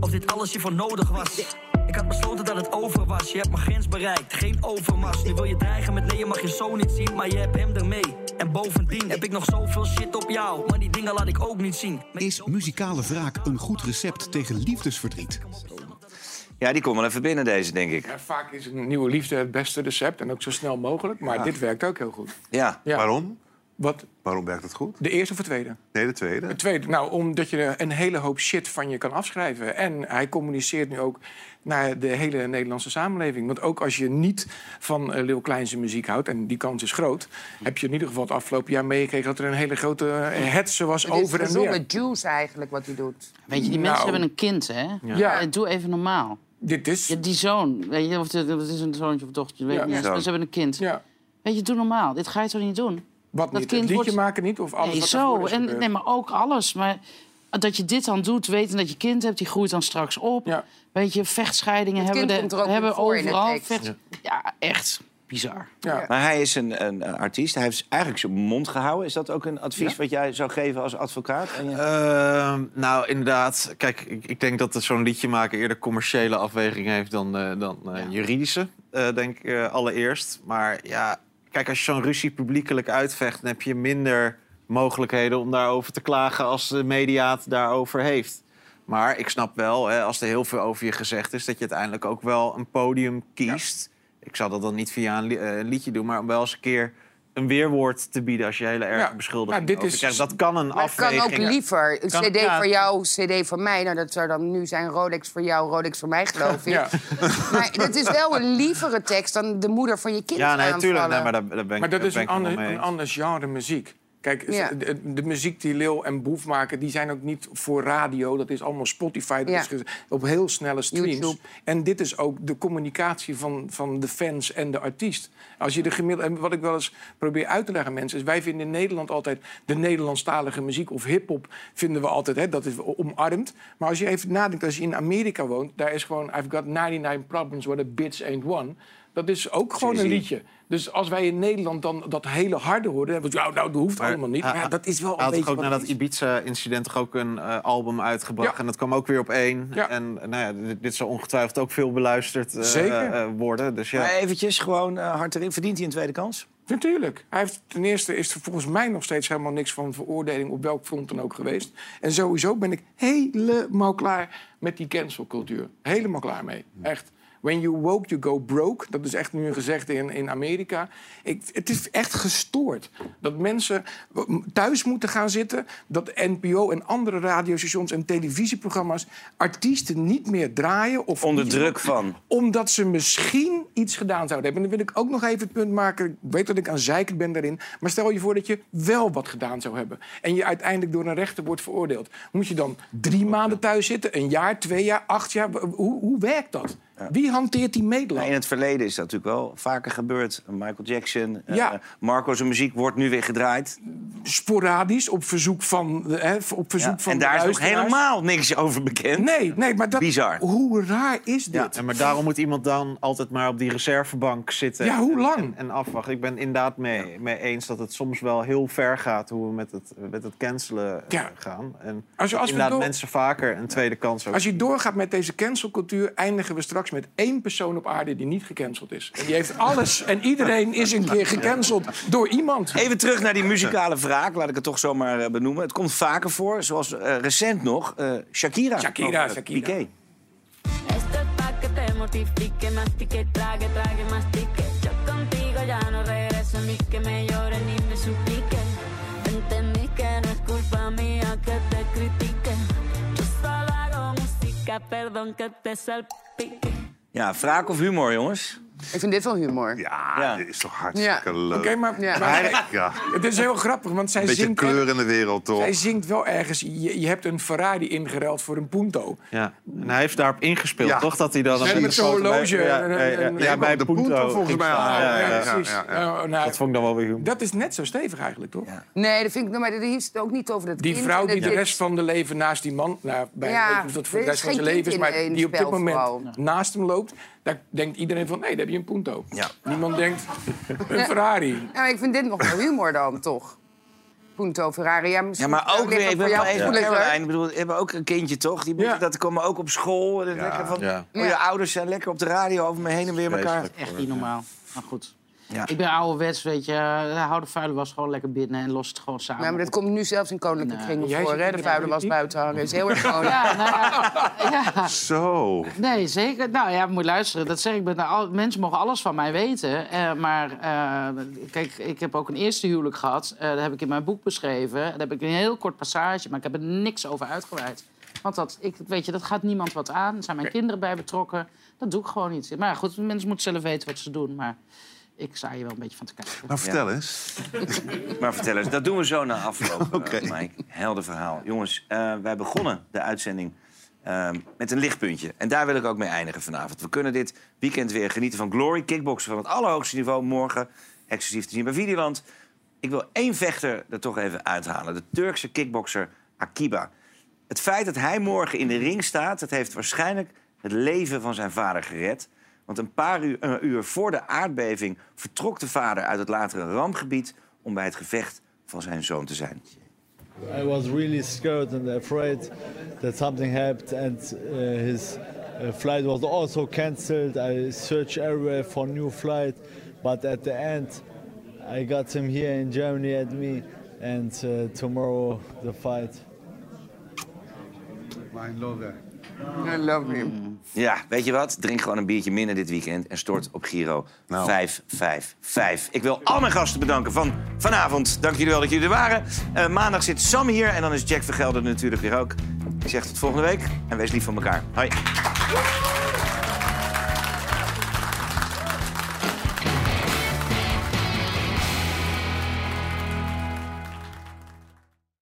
Of dit alles hiervoor nodig was. Ik had besloten dat het over was. Je hebt mijn grens bereikt, geen overmars. Nu wil je dreigen met nee, je mag je zo niet zien. Maar je hebt hem ermee. En bovendien heb ik nog zoveel shit op jou. Maar die dingen laat ik ook niet zien. Is muzikale wraak een goed recept tegen liefdesverdriet? Ja, die komt wel even binnen deze, denk ik. Ja, vaak is een nieuwe liefde het beste recept. En ook zo snel mogelijk. Maar Ja. dit werkt ook heel goed. Ja. Waarom? Wat? Waarom werkt het goed? De eerste of de tweede? Nee, de tweede. Het tweede, nou, omdat je een hele hoop shit van je kan afschrijven. En hij communiceert nu ook naar de hele Nederlandse samenleving. Want ook als je niet van uh, Lil Klein zijn muziek houdt, en die kans is groot... heb je in ieder geval het afgelopen jaar meegekregen... dat er een hele grote uh, hetze was Het is over en weer. juice eigenlijk wat hij doet. Weet je, die Nou. mensen hebben een kind, hè? Ja. Eh, Doe even normaal. Dit is... Ja, die zoon, weet je, of het, het is een zoontje of dochtertje, weet Ja. niet. Maar ze hebben een kind. Ja. Weet je, doe normaal. Dit ga je toch niet doen? Wat Dat niet? kind het liedje wordt- maken niet? Of alles nee, wat zo. En, gebeurd? nee, maar ook alles. Maar dat je dit dan doet, weten dat je kind hebt, die groeit dan straks op. Weet je, vechtscheidingen Het hebben, kind de, komt er ook we hebben overal. vecht- ja. echt bizar. Maar hij is een, een, een artiest. Hij heeft eigenlijk zijn mond gehouden. Is dat ook een advies Ja. wat jij zou geven als advocaat? En je- Ehm, nou, inderdaad. Kijk, ik, ik denk dat het zo'n liedje maken eerder commerciële afweging heeft dan, eh, dan eh, juridische. eh, denk ik eh, allereerst. Maar ja, kijk, als je zo'n ruzie publiekelijk uitvecht, dan heb je minder mogelijkheden om daarover te klagen als de media het daarover heeft. Maar ik snap wel, hè, als er heel veel over je gezegd is, dat je uiteindelijk ook wel een podium kiest. Ik zal dat dan niet via een li- eh, een liedje doen, maar om wel eens een keer een weerwoord te bieden als je hele erge Ja. beschuldiging Nou, dit over is- krijgt. Dat kan een Maar het kan afweging. ook liever. Een Kan- cd ja, voor jou, cd voor mij. Nou, dat zou dan nu zijn Rolex voor jou, Rolex voor mij, geloof ik. Ja. Maar het is wel een lievere tekst dan de moeder van je kind Ja, nee, tuurlijk. aanvallen. Nee, maar daar, daar ben ik Maar dat is ben een ander, mee een eens. ander genre muziek. Kijk, Ja. de, de muziek die Lil en Boef maken, die zijn ook niet voor radio. Dat is allemaal Spotify, dat Ja. is op heel snelle streams. YouTube. En dit is ook de communicatie van, van de fans en de artiest. Als je de gemiddelde, en wat ik wel eens probeer uit te leggen aan mensen... is wij vinden in Nederland altijd de Nederlandstalige muziek of hiphop... vinden we altijd, hè, dat is omarmd. Maar als je even nadenkt, als je in Amerika woont... daar is gewoon I've got 99 problems where the bitch ain't one... Dat is ook gewoon een liedje. Dus als wij in Nederland dan dat hele harde horen... dan nou, nou, dat hoeft Maar allemaal niet. hij- Maar ja, dat is wel hij een had beetje toch ook na dat Ibiza-incident toch ook een eh, album uitgebracht. Ja. En dat kwam ook weer op één. Ja. En nou ja, dit, dit zal ongetwijfeld ook veel beluisterd eh, Zeker. eh, eh, worden. Dus ja. Maar eventjes, gewoon eh, hard erin. Verdient hij een tweede kans? Natuurlijk. Hij heeft, ten eerste is er volgens mij nog steeds helemaal niks van veroordeling... op welk front dan ook geweest. En sowieso ben ik helemaal klaar met die cancelcultuur. Helemaal klaar mee. Echt. When you woke, you go broke. Dat is echt nu een gezegde in, in Amerika. Ik, het is echt gestoord. Dat mensen thuis moeten gaan zitten. Dat NPO en andere radiostations en televisieprogramma's... artiesten niet meer draaien. Of Onder druk van. omdat ze misschien iets gedaan zouden hebben. En dan wil ik ook nog even het punt maken. Ik weet dat ik aan zeiken ben daarin. Maar stel je voor dat je wel wat gedaan zou hebben. En je uiteindelijk door een rechter wordt veroordeeld. Moet je dan drie maanden thuis zitten? Een jaar, twee jaar, acht jaar? Hoe, hoe werkt dat? Wie hanteert die? Nou, in het verleden is dat natuurlijk wel vaker gebeurd. Michael Jackson, eh, Ja. Marco zijn muziek wordt nu weer gedraaid. Sporadisch, op verzoek van, de- hè, op verzoek Ja, van en de daar is nog helemaal niks over bekend. Nee, nee, maar dat, Bizar. hoe raar is dit? Ja, maar daarom moet iemand dan altijd maar op die reservebank zitten. Ja, hoe lang? En, en afwachten. Ik ben inderdaad mee, mee eens dat het soms wel heel ver gaat hoe we met het, met het cancelen eh, Ja. gaan. En Als je- als we inderdaad door- mensen vaker een tweede kans ook. Als je doorgaat met deze cancelcultuur, eindigen we straks met één persoon op aarde die niet gecanceld is. En die heeft alles en iedereen is een keer gecanceld door iemand. Even terug naar die muzikale wraak, laat ik het toch zomaar eh, benoemen. Het komt vaker voor, zoals eh, recent nog eh, Shakira. Shakira, Of, Shakira. Piqué. Que te Ja, wraak of humor, jongens? Ik vind dit wel humor. Ja, dit is toch hartstikke leuk. Oké, maar, Ja. maar Ja. het is heel grappig, want zij Een beetje zingt, kleur in de wereld, toch? zij zingt wel ergens... Je, je hebt een Ferrari ingeruild voor een Punto. Ja. En hij heeft daarop ingespeeld, Ja. toch? Dat hij dan... Nee, een met zo'n horloge. Ja, ja, ja, ja, bij de Punto, Punto volgens mij. Ja, ja, ja, ja, precies. ja, ja. Oh, nou, Dat vond ik dan wel weer humor. dat is net zo stevig eigenlijk, toch? Nee, dat vind ik, nou, maar dat heeft het ook niet over dat Die kind. vrouw die de rest van de leven naast die man... Nou, bij, Ja, dat voor de rest van zijn leven is... maar die op dit moment naast hem loopt... daar denkt iedereen van, nee, daar heb je een Punto. Ja. Niemand denkt, een Ferrari. Nou, ik vind dit nog wel humor dan, toch? Punto Ferrari. Ja, Ja, misschien maar ook weer dat voor even. Caroline. Ik bedoel, we hebben ook een kindje, toch? Die moeten, Dat komen ook op school. Denk je van, ja. oh, je ouders zijn lekker op de radio over me heen en weer elkaar. Echt niet normaal. Maar goed. Ja. Ik ben ouderwets, weet je. eh, Hou de vuile was gewoon lekker binnen en los het gewoon samen Ja, maar dat komt nu zelfs in koninklijke Nee. kringen Jij voor, hè? De vuile was buiten hangen. is heel erg gewoon. Ja, nou ja, ja. Zo. Nee, zeker. Nou ja, moet je luisteren. Dat zeg ik. ben- al- Mensen mogen alles van mij weten. Eh, maar eh, kijk, ik heb ook een eerste huwelijk gehad. Eh, dat heb ik in mijn boek beschreven. Daar heb ik een heel kort passage, maar ik heb er niks over uitgeweid. Want dat, ik, weet je, dat gaat niemand wat aan. Er zijn mijn kinderen bij betrokken. Dat doe ik gewoon niet. Maar ja, goed, mensen moeten zelf weten wat ze doen. Maar ik sta hier wel een beetje van te kijken. Nou, vertel eens. Maar vertel eens, dat doen we zo na afloop, Oké. Mike. Helder verhaal. Jongens, eh, wij begonnen de uitzending eh, met een lichtpuntje. En daar wil ik ook mee eindigen vanavond. We kunnen dit weekend weer genieten van Glory Kickboxen van het allerhoogste niveau. Morgen exclusief te zien bij Videoland. Ik wil één vechter er toch even uithalen. De Turkse kickboxer Akiba. Het feit dat hij morgen in de ring staat... dat heeft waarschijnlijk het leven van zijn vader gered. Want een paar uur, een uur voor de aardbeving... vertrok de vader uit het latere rampgebied... om bij het gevecht van zijn zoon te zijn. I was really scared and afraid that something happened, and uh, his uh, flight was also cancelled. I searched everywhere for new flight, but at the end, I got him here in Germany at me, and uh, tomorrow the fight. I love that. I love him. Ja, weet je wat? Drink gewoon een biertje minder dit weekend... en stort op Giro 555. Ik wil al mijn gasten bedanken van vanavond. Dank jullie wel dat jullie er waren. Eh, maandag zit Sam hier en dan is Jack Vergelder natuurlijk weer ook. Ik zeg tot volgende week en wees lief voor elkaar. Hoi.